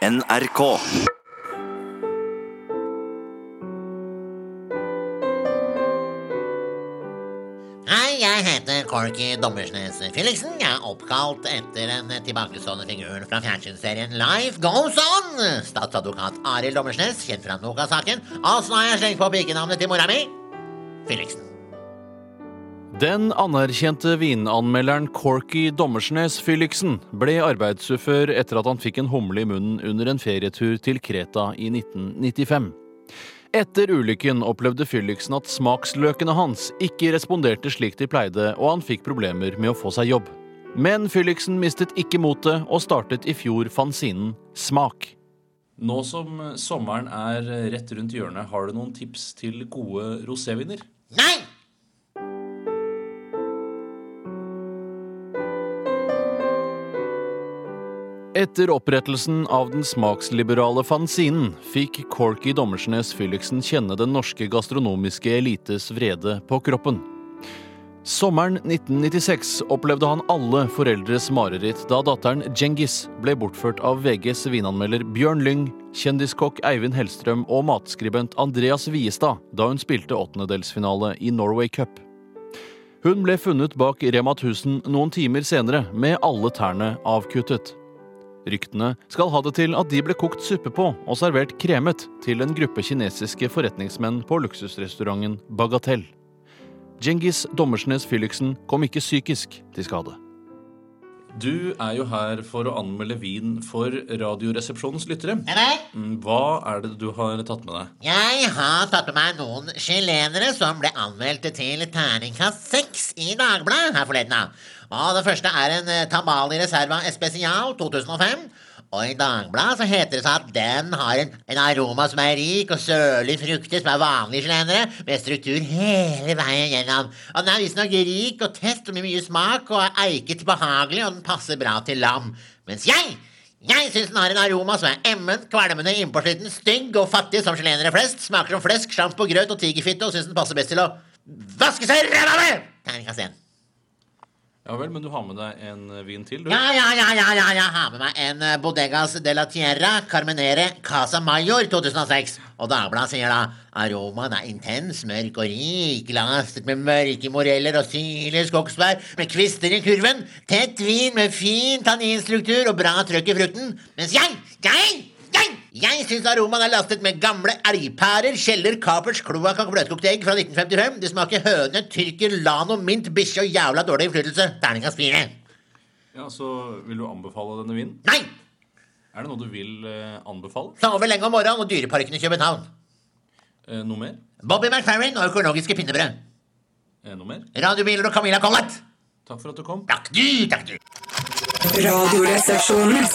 NRK. Hei, jeg heter Corky Dommersnes Felixen. Jeg er oppkalt etter en tilbakestående figur fra fjernsynsserien Life Goes On. Statsadvokat Arild Dommersnes, kjent fra Noka-saken. Og så har jeg slengt på pikenavnet til mora mi. Felixen. Den anerkjente vinanmelderen Corky Dommersnes Fylliksen ble arbeidsufør etter at han fikk en humle i munnen under en ferietur til Kreta i 1995. Etter ulykken opplevde Fylliksen at smaksløkene hans ikke responderte slik de pleide, og han fikk problemer med å få seg jobb. Men Fylliksen mistet ikke motet og startet i fjor fanzinen Smak. Nå som sommeren er rett rundt hjørnet, har du noen tips til gode roséviner? Nei! Etter opprettelsen av den smaksliberale fanzinen fikk Corky Dommersnes Fylliksen kjenne den norske gastronomiske elites vrede på kroppen. Sommeren 1996 opplevde han alle foreldres mareritt da datteren Djengis ble bortført av VGs vinanmelder Bjørn Lyng, kjendiskokk Eivind Hellstrøm og matskribent Andreas Viestad da hun spilte åttendedelsfinale i Norway Cup. Hun ble funnet bak Rema 1000 noen timer senere med alle tærne avkuttet. Ryktene skal ha det til at de ble kokt suppe på og servert kremet til en gruppe kinesiske forretningsmenn på luksusrestauranten Bagatell. Djengis Dommersnes Fylliksen kom ikke psykisk til skade. Du er jo her for å anmelde vin for Radioresepsjonens lyttere. Er det? Mm, Hva er det du har tatt med deg? Jeg har tatt med meg noen chilenere som ble anmeldt til terningkast seks i Dagbladet her forleden. Og Det første er en eh, Tamali Reserva Especial 2005. Og i Dagbladet så heter det seg at den har en, en aroma som er rik og sørlig fruktig, som er vanlige slendere, med struktur hele veien gjennom. Og Den er visstnok rik og tett med mye smak, og er eiket behagelig, og den passer bra til lam. Mens jeg jeg syns den har en aroma som er emmen, kvalmende, innpåsliten, stygg og fattig som chilenere flest. Smaker som flesk, sjampo, grøt og tigerfitte, og syns den passer best til å vaske seg ræva med! Terningkast én. Ja vel, men du har med deg en vin til, du? Ja, ja, ja, ja, ja, jeg har med meg en eh, Bodegas de la Tierra Carmenere Casa Mayor 2006. Og Dagbladet sier da aromaen er intens, mørk og rik, lastet med mørke moreller og syrlige skogsbær, med kvister i kurven, tett vin med fin tanninstruktur og bra trøkk i frukten. Mens jeg, jeg, jeg, syns aromaen er lastet med gamle elgpærer, kjeller, kapers, kloakk og bløtkokte egg fra 1955. Det smaker høne, tyrker, lano, mint, bikkje og jævla dårlig innflytelse. Terningkast fire. Ja, Så vil du anbefale denne vinen? Nei! Er det noe du vil eh, anbefale? Sove lenge om morgenen og Dyreparken i København. Eh, noe mer? Bobby McFerrin og økologiske pinnebrød. Eh, noe mer? Radiobiler og Camilla Collett. Takk for at du kom. Takk du, takk du. Radioresepsjonen.